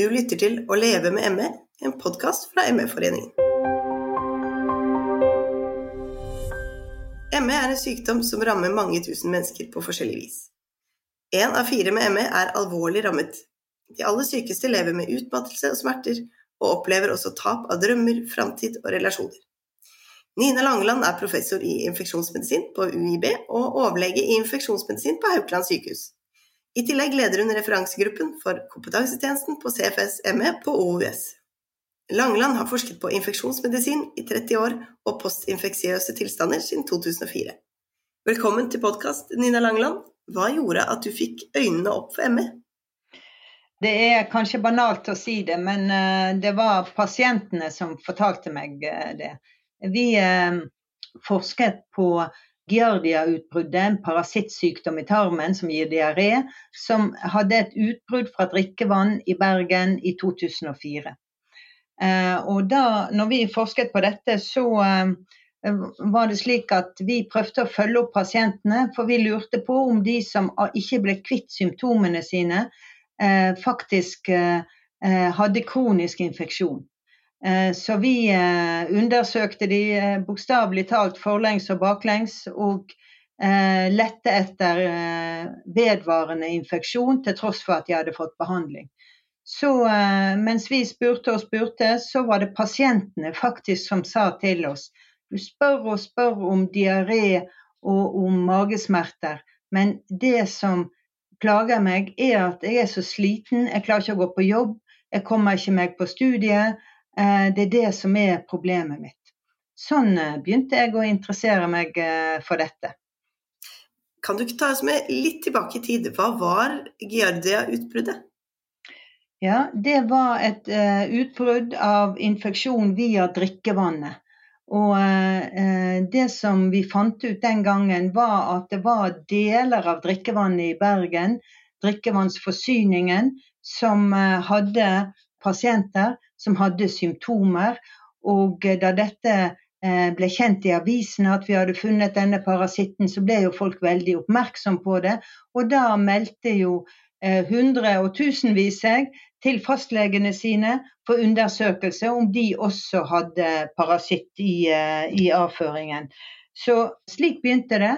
Du lytter til Å leve med ME, en podkast fra ME-foreningen. ME er en sykdom som rammer mange tusen mennesker på forskjellig vis. Én av fire med ME er alvorlig rammet. De aller sykeste lever med utmattelse og smerter, og opplever også tap av drømmer, framtid og relasjoner. Nina Langeland er professor i infeksjonsmedisin på UiB og overlege i infeksjonsmedisin på Haukeland sykehus. I tillegg leder hun referansegruppen for kompetansetjenesten på CFS-ME på OUS. Langeland har forsket på infeksjonsmedisin i 30 år og postinfeksiøse tilstander siden 2004. Velkommen til podkast, Nina Langeland. Hva gjorde at du fikk øynene opp for ME? Det er kanskje banalt å si det, men eh, det var pasientene som fortalte meg eh, det. Vi eh, forsket på Giardia-utbruddet, en parasittsykdom i tarmen som gir diaré, som hadde et utbrudd fra drikkevann i Bergen i 2004. Eh, og da når vi forsket på dette, så eh, var det slik at vi prøvde å følge opp pasientene, for vi lurte på om de som ikke ble kvitt symptomene sine, eh, faktisk hadde kronisk infeksjon. Eh, så vi eh, undersøkte de eh, bokstavelig talt forlengs og baklengs, og lette etter vedvarende infeksjon til tross for at de hadde fått behandling. Så mens vi spurte og spurte, så var det pasientene faktisk som sa til oss du spør og spør om diaré og om magesmerter, men det som plager meg, er at jeg er så sliten, jeg klarer ikke å gå på jobb, jeg kommer ikke meg på studiet, det er det som er problemet mitt. Sånn eh, begynte jeg å interessere meg eh, for dette. Kan du ikke ta oss med litt tilbake i tid? Hva var Giardia-utbruddet? Ja, Det var et uh, utbrudd av infeksjon via drikkevannet. Og uh, Det som vi fant ut den gangen, var at det var deler av drikkevannet i Bergen, drikkevannsforsyningen, som uh, hadde pasienter som hadde symptomer. Og eh, da dette eh, ble kjent i avisene at vi hadde funnet denne parasitten, så ble jo folk veldig oppmerksom på det. Og da meldte jo eh, hundre og tusenvis seg til fastlegene sine for undersøkelse om de også hadde parasitt i, i avføringen. Så slik begynte det.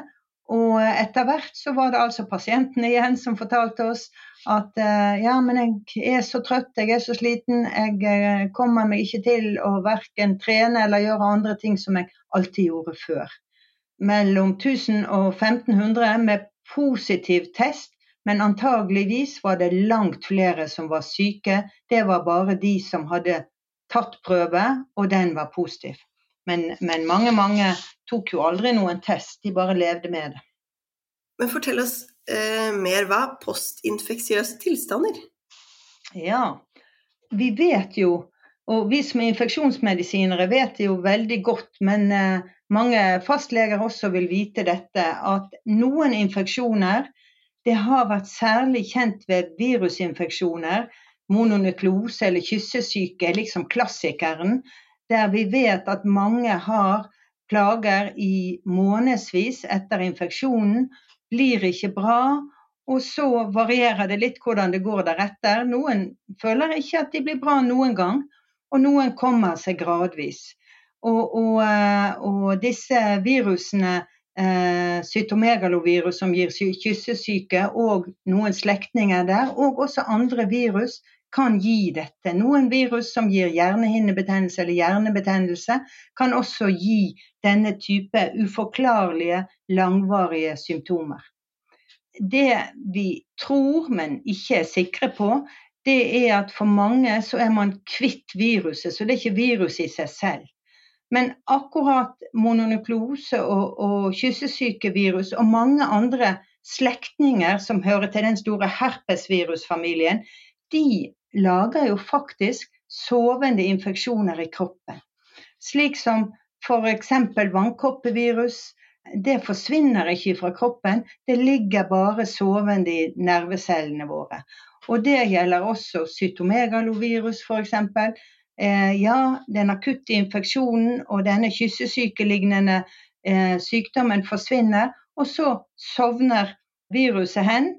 Og etter hvert så var det altså pasientene igjen som fortalte oss at uh, ja, men jeg er så trøtt, jeg er så sliten, jeg uh, kommer meg ikke til å verken trene eller gjøre andre ting som jeg alltid gjorde før. Mellom 1000 og 1500 med positiv test, men antageligvis var det langt flere som var syke. Det var bare de som hadde tatt prøve, og den var positiv. Men, men, mange, mange tok jo aldri noen test, de bare levde med det. Men fortell oss eh, mer hva postinfeksiøse tilstander? Ja, vi vet jo, og vi som er infeksjonsmedisinere vet det jo veldig godt, men eh, mange fastleger også vil vite dette, at noen infeksjoner det har vært særlig kjent ved virusinfeksjoner, mononukleose eller kyssesyke, liksom klassikeren der vi vet at mange har plager i månedsvis etter infeksjonen, blir ikke bra. Og så varierer det litt hvordan det går deretter. Noen føler ikke at de blir bra noen gang, og noen kommer seg gradvis. Og, og, eh, og disse virusene, eh, cytomegalovirus som gir kyssesyke, og noen slektninger der, og også andre virus, kan gi dette. Noen virus som gir hjernehinnebetennelse eller hjernebetennelse, kan også gi denne type uforklarlige, langvarige symptomer. Det vi tror, men ikke er sikre på, det er at for mange så er man kvitt viruset, så det er ikke virus i seg selv. Men akkurat mononukleose og, og kyssesykevirus og mange andre slektninger som hører til den store herpesvirusfamilien, de lager jo faktisk sovende infeksjoner i kroppen. Slik som f.eks. vannkoppevirus. Det forsvinner ikke fra kroppen, det ligger bare sovende i nervecellene våre. Og det gjelder også cytomegalovirus f.eks. Eh, ja, den akutte infeksjonen og denne kyssesykelignende eh, sykdommen forsvinner, og så sovner viruset hen,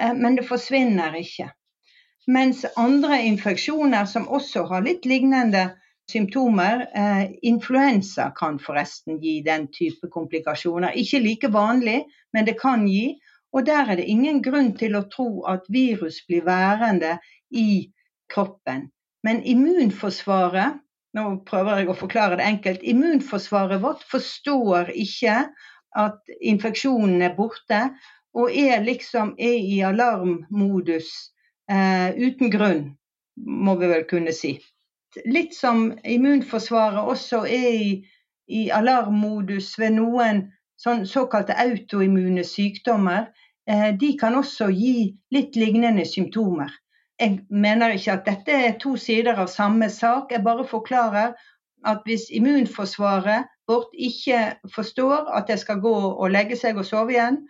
eh, men det forsvinner ikke. Mens andre infeksjoner som også har litt lignende symptomer, eh, influensa kan forresten gi den type komplikasjoner. Ikke like vanlig, men det kan gi. Og der er det ingen grunn til å tro at virus blir værende i kroppen. Men immunforsvaret nå prøver jeg å forklare det enkelt. Immunforsvaret vårt forstår ikke at infeksjonen er borte, og er liksom er i alarmmodus eh, uten grunn, må vi vel kunne si. Litt som immunforsvaret også er i, i alarmmodus ved noen sånn, såkalte autoimmune sykdommer. Eh, de kan også gi litt lignende symptomer. Jeg mener ikke at dette er to sider av samme sak. Jeg bare forklarer at hvis immunforsvaret vårt ikke forstår at det skal gå og legge seg og sove igjen,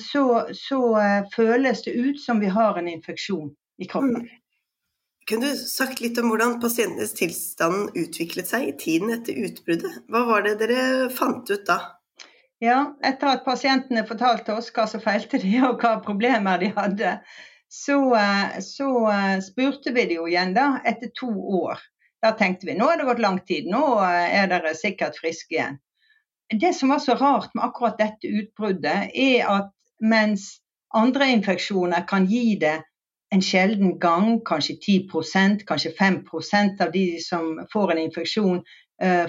så, så eh, føles det ut som vi har en infeksjon i kroppen. Mm. Kunne du sagt litt om hvordan pasientenes tilstand utviklet seg i tiden etter utbruddet? Hva var det dere fant ut da? Ja, Etter at pasientene fortalte oss hva som feilte de og hva problemer de hadde, så, eh, så eh, spurte vi de jo igjen da, etter to år. Da tenkte vi nå har det gått lang tid, nå eh, er dere sikkert friske igjen. Det som var så rart med akkurat dette utbruddet, er at mens andre infeksjoner kan gi det en sjelden gang, kanskje 10% kanskje 5% av de som får en infeksjon,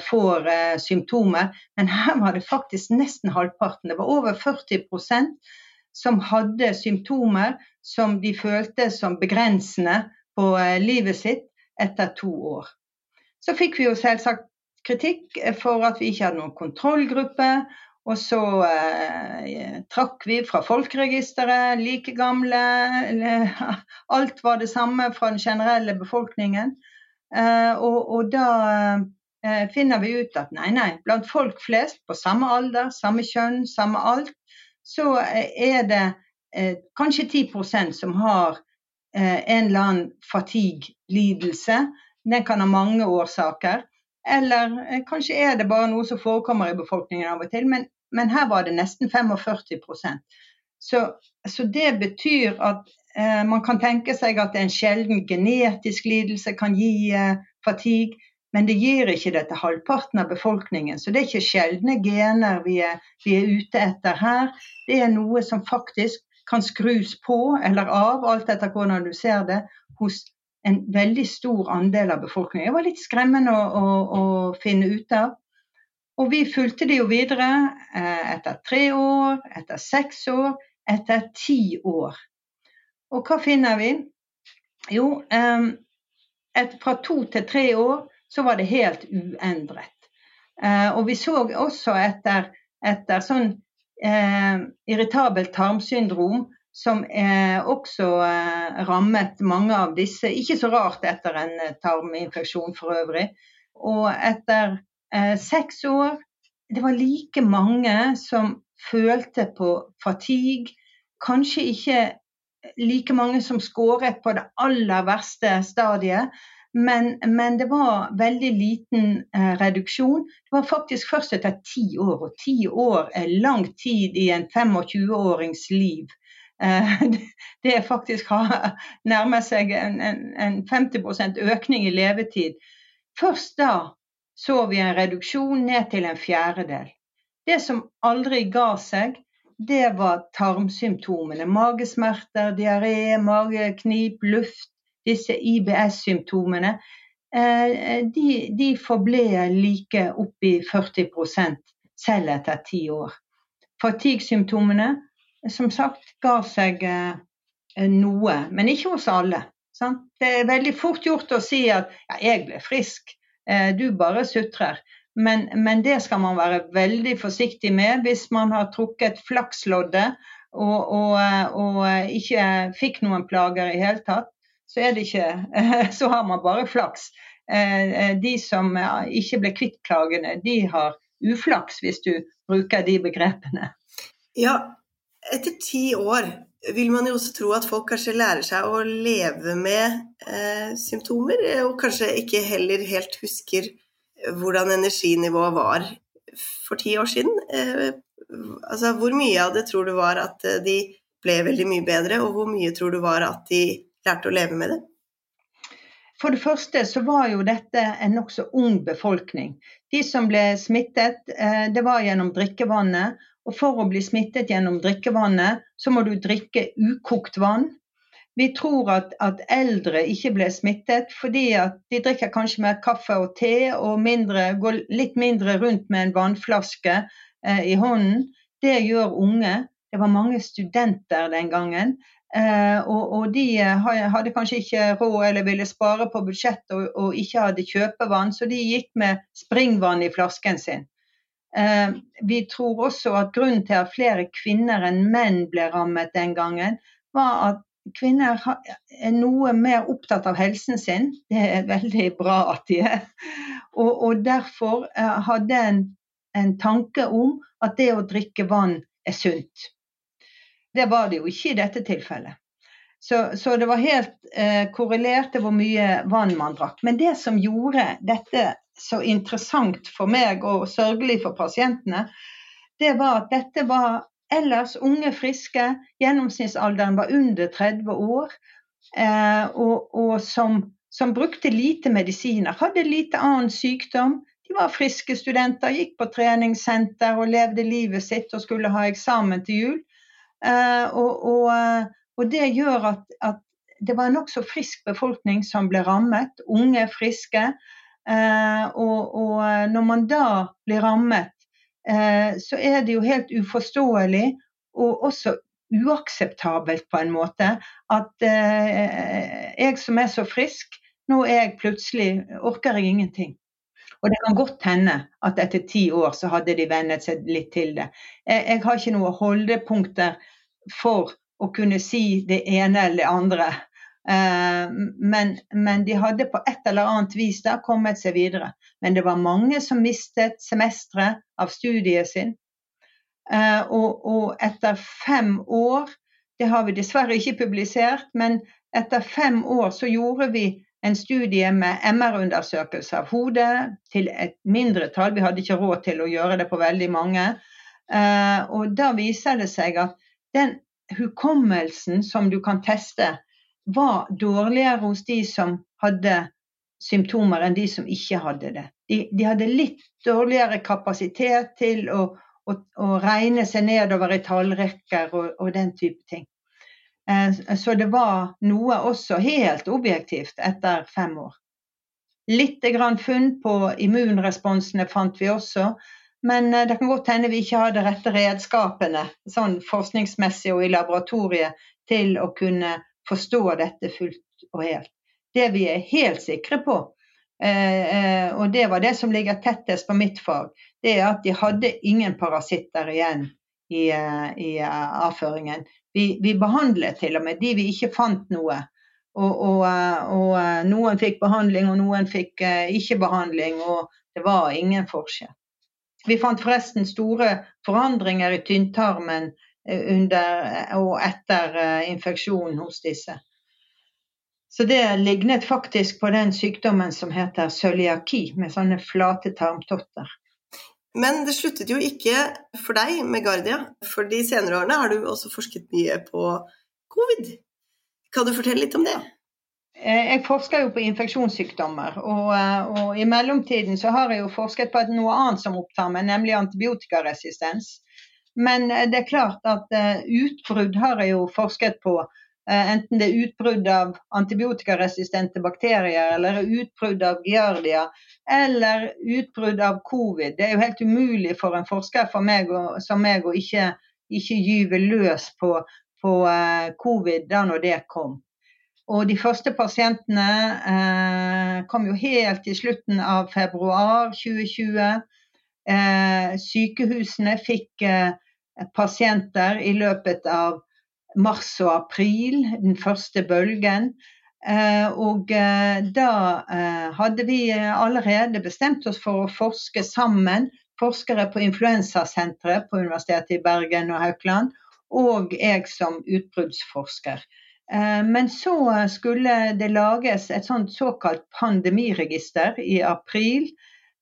får symptomer. Men her var det faktisk nesten halvparten. Det var over 40% som hadde symptomer som de følte som begrensende på eh, livet sitt etter to år. Så fikk vi jo selvsagt kritikk for at vi ikke hadde noen kontrollgruppe. Og så eh, trakk vi fra folkeregisteret, like gamle Alt var det samme fra den generelle befolkningen. Eh, og, og, da eh, finner vi ut at nei, nei, blant folk flest på samme alder, samme kjønn, samme alt, så eh, er det eh, kanskje 10% som har eh, en eller annen fatigue-lidelse. Den kan ha mange årsaker. Eller eh, kanskje er det bare noe som forekommer i befolkningen av og til, men, men her var det nesten 45% så, så det betyr at eh, man kan tenke seg at en sjelden genetisk lidelse kan gi eh, fatigue. Men det gir ikke det til halvparten av befolkningen. Så det er ikke sjeldne gener vi er, vi er ute etter her. Det er noe som faktisk kan skrus på eller av, alt etter hvordan du ser det, hos en veldig stor andel av befolkningen. Det var litt skremmende å, å, å finne ut av. Og vi fulgte det jo videre eh, etter tre år, etter seks år, etter ti år. Og hva finner vi? Jo, eh, et, fra to til tre år så var det helt uendret. Eh, og vi så også etter, etter sånn eh, irritabelt tarmsyndrom, som også eh, rammet mange av disse. Ikke så rart etter en eh, tarminfeksjon for øvrig. Og etter eh, seks år Det var like mange som følte på fatigue. Kanskje ikke like mange som skåret på det aller verste stadiet, men, men, det var veldig liten eh, reduksjon. Det var faktisk først etter ti år, og ti år er lang tid i en 25-årings liv. Eh, det faktisk har nærmer seg en, en, en 50% økning i levetid. Først da så vi en reduksjon ned til en fjerdedel. Det som aldri ga seg, det var tarmsymptomene. Magesmerter, diaré, mageknip, luft disse IBS-symptomene, eh, de, de forble like opp i 40% selv etter ti år. Fatigue-symptomene som sagt ga seg eh, noe, men ikke hos alle. Sant? Det er veldig fort gjort å si at ja, 'jeg ble frisk', eh, du bare sutrer. Men, men, det skal man være veldig forsiktig med hvis man har trukket flaksloddet og, og, og ikke fikk noen plager i hele tatt så, ikke, så har man bare flaks. Eh, eh, de som ikke ble kvitt plagene, de har uflaks, hvis du bruker de begrepene. Ja, etter ti år vil man jo også tro at folk kanskje lærer seg å leve med eh, symptomer, og kanskje ikke heller helt husker hvordan energinivået var for ti år siden. Eh, altså, hvor mye av det tror du var at de ble veldig mye bedre, og hvor mye tror du var at de lærte å leve med det? For det første så var jo dette en nokså ung befolkning. De som ble smittet, eh, det var gjennom drikkevannet. Og for å bli smittet gjennom drikkevannet, så må du drikke ukokt vann. Vi tror at, at eldre ikke ble smittet fordi at de drikker kanskje mer kaffe og te og mindre, går litt mindre rundt med en vannflaske eh, i hånden. Det gjør unge. Det var mange studenter den gangen. Eh, og, og, de eh, hadde kanskje ikke råd eller ville spare på budsjettet og, og, ikke hadde kjøpevann, så de gikk med springvann i flasken sin. Eh, vi tror også at grunnen til at flere kvinner enn menn ble rammet den gangen, var at kvinner er noe mer opptatt av helsen sin. Det er veldig bra at de er. Og, og derfor hadde en, en tanke om at det å drikke vann er sunt. Det var det jo ikke i dette tilfellet. Så, så det var helt eh, korrelert til hvor mye vann man drakk. Men det som gjorde dette så interessant for meg og sørgelig for pasientene, det var at dette var ellers unge, friske. Gjennomsnittsalderen var under 30 år. Eh, og, og som, som, brukte lite medisiner. Hadde lite annen sykdom. De var friske studenter, gikk på treningssenter og levde livet sitt og skulle ha eksamen til jul. Eh, og, og, eh, og, det gjør at, at det var en nokså frisk befolkning som ble rammet. Unge, friske. Eh, og, og når man da blir rammet, så er det jo helt uforståelig og også uakseptabelt på en måte at jeg som er så frisk, nå er jeg plutselig orker jeg ingenting. Og det kan godt hende at etter ti år så hadde de vennet seg litt til det. Jeg, jeg har ikke noen holdepunkter for å kunne si det ene eller det andre. Uh, men, men, de hadde på et eller annet vis da kommet seg videre. Men det var mange som mistet semestre av studiet sin. Uh, og, og, etter fem år, det har vi dessverre ikke publisert, men etter fem år så gjorde vi en studie med MR-undersøkelse av hodet til et mindretall. Vi hadde ikke råd til å gjøre det på veldig mange. Eh, og da viser det seg at den hukommelsen som du kan teste, var dårligere hos de som hadde symptomer enn de som ikke hadde det. De, de hadde litt dårligere kapasitet til å, å, å, regne seg nedover i tallrekker og, og den type ting. Eh, så det var noe også helt objektivt etter fem år. Litt grann funn på immunresponsene fant vi også, men eh, det kan godt hende vi ikke hadde rette redskapene sånn forskningsmessig og i laboratoriet til å kunne forstå dette fullt og helt. Det vi er helt sikre på, eh, og det var det som ligger tettest på mitt fag, det er at de hadde ingen parasitter igjen i, i avføringen. Vi, vi, behandlet til og med de vi ikke fant noe. Og, og, og, noen fikk behandling, og noen fikk eh, ikke behandling. Og det var ingen forskjell. Vi fant forresten store forandringer i tynntarmen eh, under og etter eh, infeksjonen hos disse. Så det lignet faktisk på den sykdommen som heter cøliaki, med sånne flate tarmtotter. Men det sluttet jo ikke for deg med Gardia, for de senere årene har du også forsket mye på covid. Kan du fortelle litt om det? Eh, jeg forsker jo på infeksjonssykdommer, og, eh, og, i mellomtiden så har jeg jo forsket på noe annet som opptar meg, nemlig antibiotikaresistens. Men eh, det er klart at utbrudd har jeg jo forsket på enten det er utbrudd av antibiotikaresistente bakterier, eller utbrudd av giardia, eller utbrudd av covid. Det er jo helt umulig for en forsker for meg som meg å ikke, ikke gyve løs på, på covid da når det kom. Og de første pasientene eh, kom jo helt i slutten av februar 2020. Eh, sykehusene fikk eh, pasienter i løpet av mars og april, den første bølgen. Eh, og eh, da eh, hadde vi allerede bestemt oss for å forske sammen, forskere på influensasenteret på Universitetet i Bergen og Haukeland, og jeg som utbruddsforsker. Men så skulle det lages et sånt såkalt pandemiregister i april,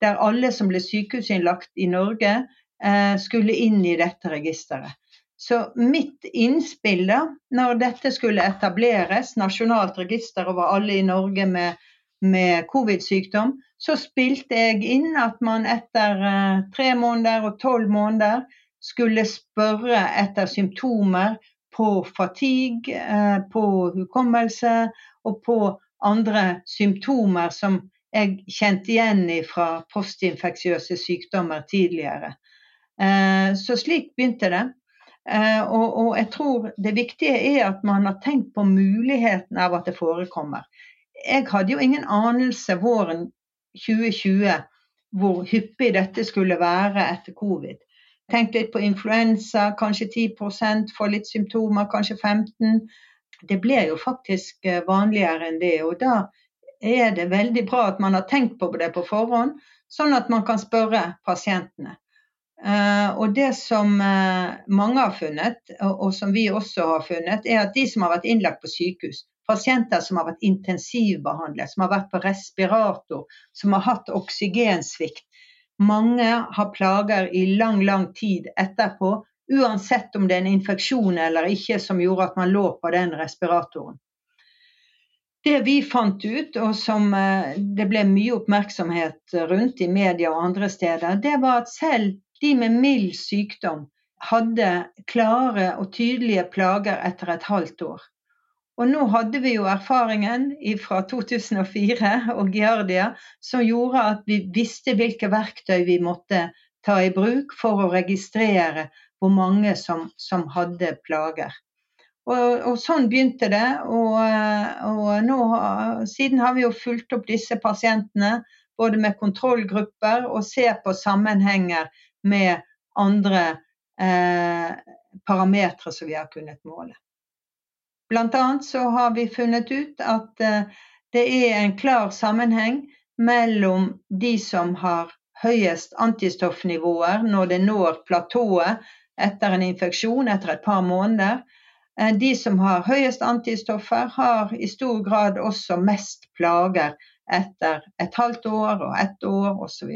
der alle som ble sykehusinnlagt i Norge, skulle inn i dette registeret. Så mitt innspill da, når dette skulle etableres, nasjonalt register over alle i Norge med, med covid-sykdom, så spilte jeg inn at man etter eh, tre måneder og tolv måneder skulle spørre etter symptomer på fatigue, eh, på hukommelse og på andre symptomer som jeg kjente igjen fra postinfeksiøse sykdommer tidligere. Eh, så slik begynte det. Eh, og, og, jeg tror det viktige er at man har tenkt på muligheten av at det forekommer. Jeg hadde jo ingen anelse våren 2020 hvor hyppig dette skulle være etter covid. Tenk litt på influensa, kanskje 10% får litt symptomer, kanskje 15 Det blir jo faktisk eh, vanligere enn det. Og da er det veldig bra at man har tenkt på det på forhånd, sånn at man kan spørre pasientene. Uh, og det som uh, mange har funnet, og, som vi også har funnet, er at de som har vært innlagt på sykehus, pasienter som har vært intensivbehandlet, som har vært på respirator, som har hatt oksygensvikt, mange har plager i lang, lang tid etterpå, uansett om det er en infeksjon eller ikke som gjorde at man lå på den respiratoren. Det vi fant ut, og som uh, det ble mye oppmerksomhet rundt i media og andre steder, det var at selv de med mild sykdom hadde klare og tydelige plager etter et halvt år. Og nå hadde vi jo erfaringen fra 2004 og Giardia som gjorde at vi visste hvilke verktøy vi måtte ta i bruk for å registrere hvor mange som, som hadde plager. Og, og, sånn begynte det. Og, og nå, siden har vi jo fulgt opp disse pasientene både med kontrollgrupper og ser på sammenhenger med andre eh, parametere som vi har kunnet måle. Bl.a. så har vi funnet ut at eh, det er en klar sammenheng mellom de som har høyest antistoffnivåer når det når platået etter en infeksjon etter et par måneder. Eh, de som har høyest antistoffer, har i stor grad også mest plager etter et halvt år og ett år osv.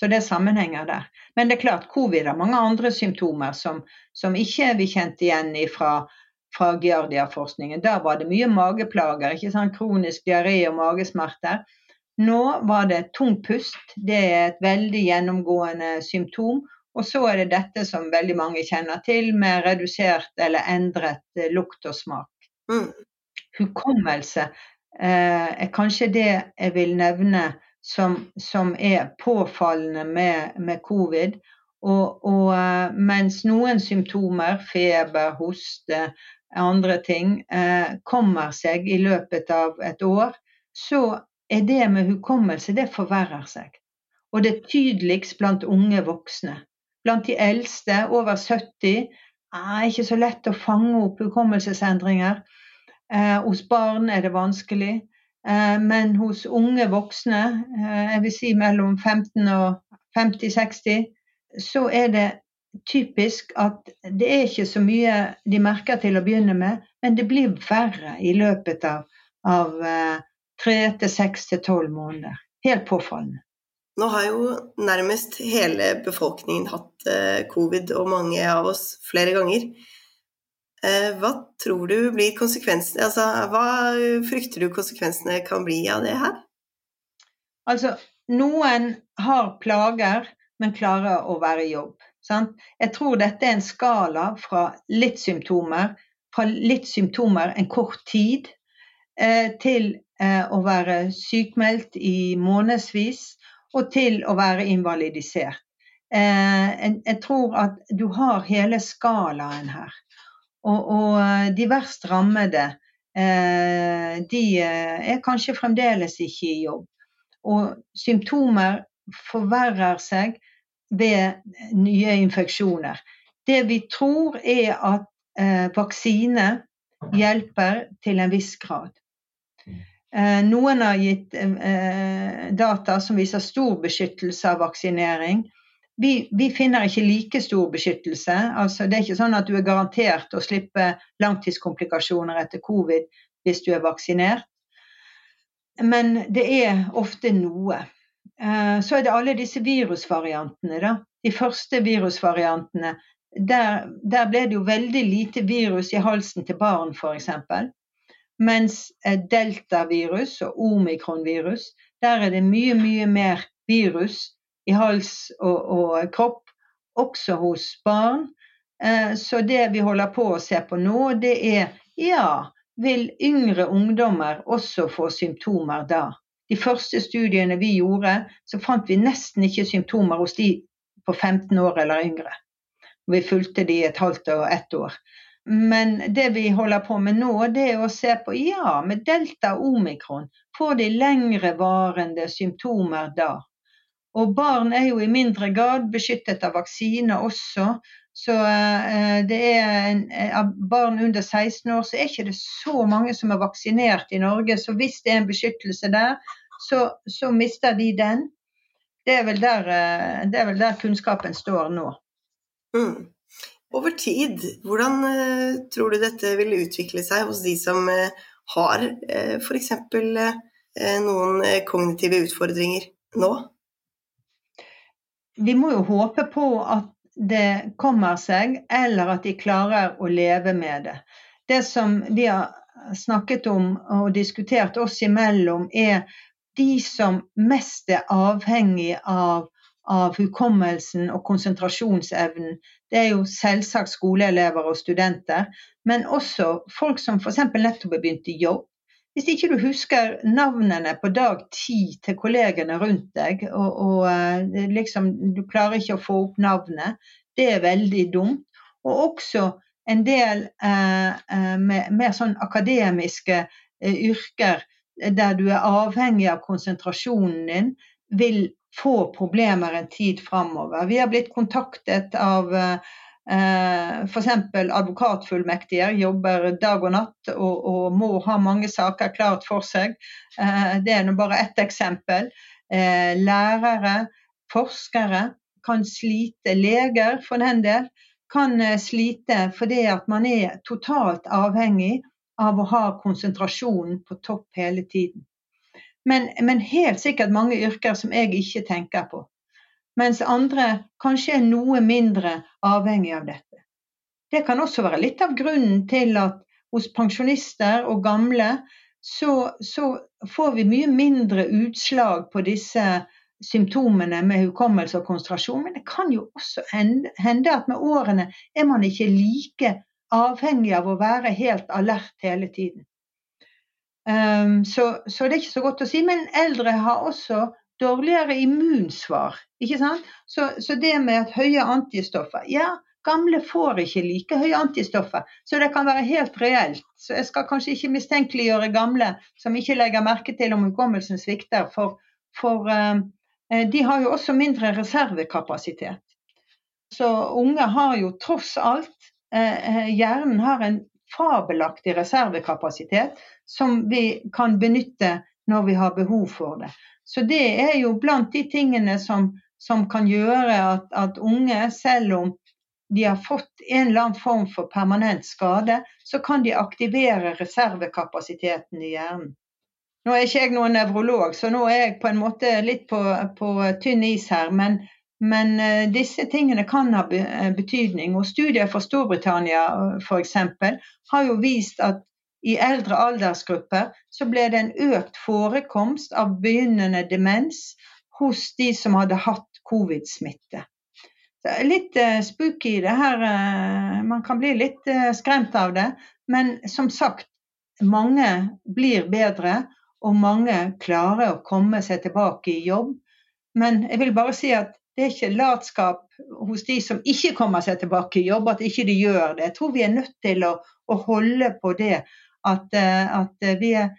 Så det er sammenhenger der. Men det er klart, covid har mange andre symptomer som, som ikke vi kjente igjen fra, fra Giardia-forskningen. Der var det mye mageplager, ikke sant? kronisk diaré og magesmerter. Nå var det tung pust. Det er et veldig gjennomgående symptom. Og så er det dette som veldig mange kjenner til, med redusert eller endret eh, lukt og smak. Mm. Hukommelse eh, er kanskje det jeg vil nevne som, som er påfallende med, med covid. Og, og, eh, mens noen symptomer, feber, hoste, andre ting, eh, kommer seg i løpet av et år, så er det med hukommelse, det forverrer seg. Og det er tydeligst blant unge voksne. Blant de eldste, over 70, er ikke så lett å fange opp hukommelsesendringer. Eh, hos barn er det vanskelig. Eh, men hos unge voksne, eh, jeg vil si mellom 15 og 50-60, så er det typisk at det er ikke så mye de merker til å begynne med, men det blir verre i løpet av, av eh, tre til seks til tolv måneder. Helt påfallende. Nå har jo nærmest hele befolkningen hatt covid, og mange av oss flere ganger. Eh, hva tror du blir konsekvensene Altså, hva frykter du konsekvensene kan bli av det her? Altså, noen har plager, men klarer å være i jobb. Sant? Jeg tror dette er en skala fra litt symptomer, fra litt symptomer en kort tid, eh, til eh, å være sykmeldt i månedsvis, og til å være invalidisert. jeg tror at du har hele skalaen her. Og, og eh, de verst rammede, eh, de eh, er kanskje fremdeles ikke i jobb. Og symptomer forverrer seg ved nye infeksjoner. Det vi tror er at eh, vaksine hjelper til en viss grad. Eh, noen har gitt eh, data som viser stor beskyttelse av vaksinering vi, vi, finner ikke like stor beskyttelse. Altså, det er ikke sånn at du er garantert å slippe langtidskomplikasjoner etter covid hvis du er vaksinert. Men det er ofte noe. Eh, så er det alle disse virusvariantene. Da. De første virusvariantene der, der, ble det jo veldig lite virus i halsen til barn, f.eks. Mens eh, deltavirus og omikronvirus, der er det mye, mye mer virus i hals og, og kropp, også hos barn. Eh, så det vi holder på å se på nå, det er ja, vil yngre ungdommer også få symptomer da? De første studiene vi gjorde, så fant vi nesten ikke symptomer hos de på 15 år eller yngre. Vi fulgte de et halvt og ett år. Men det vi holder på med nå, det er å se på ja, med delta omikron, får de lengrevarende symptomer da? Og barn er jo i mindre grad beskyttet av vaksiner også, så eh, det er en, eh, barn under 16 år så er ikke det så mange som er vaksinert i Norge. Så hvis det er en beskyttelse der, så, så mister de den. Det er, der, eh, det er vel der kunnskapen står nå. Mm. Over tid, hvordan tror du dette vil utvikle seg hos de som har f.eks. Noen kognitive utfordringer nå? Vi må jo håpe på at det kommer seg, eller at de klarer å leve med det. Det som vi har snakket om og diskutert oss imellom, er de som mest er avhengig av, av hukommelsen og konsentrasjonsevnen. Det er jo selvsagt skoleelever og studenter, men også folk som f.eks. nettopp har begynt i jobb, hvis ikke du husker navnene på dag ti til kollegene rundt deg, og, og eh, liksom, du klarer ikke å få opp navnet, det er veldig dumt. Og også en del eh, eh mer sånn akademiske eh, yrker der du er avhengig av konsentrasjonen din, vil få problemer en tid framover. Vi har blitt kontaktet av eh, Eh, F.eks. advokatfullmektiger jobber dag og natt og, og, må ha mange saker klart for seg. Eh, det er nå bare ett eksempel. Eh, lærere, forskere kan slite. Leger, for den del, kan slite fordi at man er totalt avhengig av å ha konsentrasjonen på topp hele tiden. Men, men helt sikkert mange yrker som jeg ikke tenker på mens andre kanskje er noe mindre avhengig av dette. Det kan også være litt av grunnen til at hos pensjonister og gamle så, så får vi mye mindre utslag på disse symptomene med hukommelse og konsentrasjon. Men det kan jo også hende at med årene er man ikke like avhengig av å være helt alert hele tiden. Um, så, så, det er ikke så godt å si. Men eldre har også dårligere immunsvar. Ikke sant? Så, så, det med at høye antistoffer Ja, gamle får ikke like høye antistoffer, så det kan være helt reelt. Så jeg skal kanskje ikke mistenkeliggjøre gamle som ikke legger merke til om hukommelsen svikter, for, for uh, de har jo også mindre reservekapasitet. Så unge har jo tross alt uh, Hjernen har en fabelaktig reservekapasitet som vi kan benytte når vi har behov for det. Så det er jo blant de tingene som, som kan gjøre at, at, unge, selv om de har fått en eller annen form for permanent skade, så kan de aktivere reservekapasiteten i hjernen. Nå er ikke jeg noen nevrolog, så nå er jeg på en måte litt på, på tynn is her. Men, men uh, disse tingene kan ha eh, betydning. Og Studier fra Storbritannia f.eks. har jo vist at i eldre aldersgrupper så ble det en økt forekomst av begynnende demens hos de som hadde hatt covid-smitte. Litt uh, spooky det her. Uh, man kan bli litt uh, skremt av det. Men som sagt, mange blir bedre, og mange klarer å komme seg tilbake i jobb. Men jeg vil bare si at det er ikke latskap hos de som ikke kommer seg tilbake i jobb, at ikke de gjør det. Jeg tror vi er nødt til å, å holde på det at, eh, at vi er,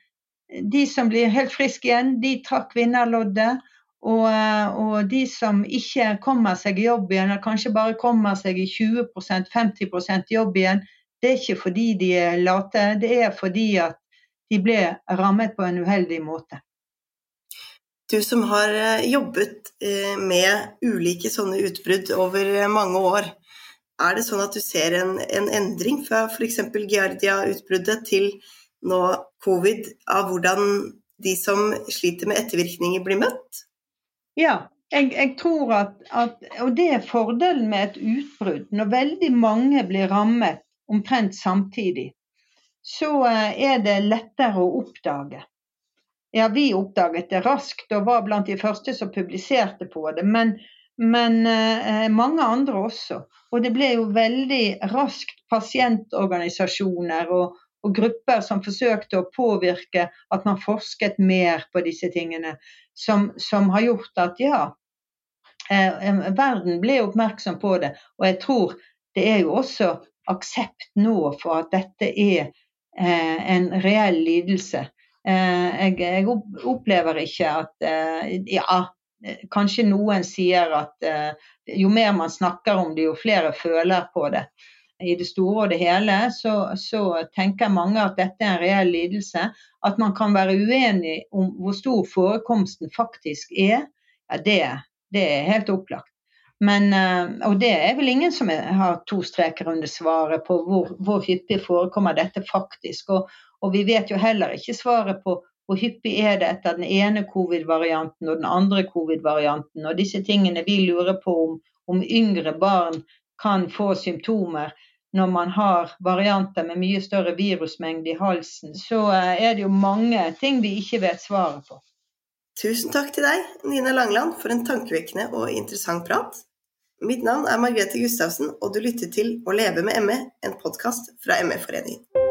de som blir helt friske igjen, de trakk vinnerloddet. Og, eh, og, de som ikke kommer seg i jobb igjen, eller kanskje bare kommer seg i 20-50 jobb igjen, det er ikke fordi de er late, det er fordi at de ble rammet på en uheldig måte. Du som har eh, jobbet med ulike sånne utbrudd over mange år, er det sånn at du ser en, en endring fra f.eks. Giardia-utbruddet til nå covid, av hvordan de som sliter med ettervirkninger, blir møtt? Ja, jeg, jeg tror at, at, Og det er fordelen med et utbrudd. Når veldig mange blir rammet omtrent samtidig, så eh, er det lettere å oppdage. Ja, vi oppdaget det raskt og var blant de første som publiserte på det. Men, men eh, mange andre også. Og det ble jo veldig raskt pasientorganisasjoner og, og, grupper som forsøkte å påvirke at man forsket mer på disse tingene. Som, som har gjort at ja, eh, verden ble oppmerksom på det. Og jeg tror det er jo også aksept nå for at dette er eh, en reell lidelse. Eh, jeg, jeg, opplever ikke at eh, Ja, kanskje noen sier at eh, jo mer man snakker om det, jo flere føler på det. I det store og det hele så, så tenker mange at dette er en reell lidelse. At man kan være uenig om hvor stor forekomsten faktisk er, ja, det, det er helt opplagt. Men, og det er vel ingen som har to streker under svaret på hvor, hvor hyppig forekommer dette faktisk. Og, og vi vet jo heller ikke svaret på hvor hyppig er det etter den ene covid-varianten og den andre covid-varianten. Og disse tingene vi lurer på om, om yngre barn kan få symptomer når man har varianter med mye større virusmengde i halsen, så eh, er det jo mange ting vi ikke vet svaret på. Tusen takk til deg, Nina Langland, for en tankevekkende og interessant prat. Mitt navn er Margrethe Gustavsen, og du lytter til Å leve med ME, en podkast fra ME-foreningen.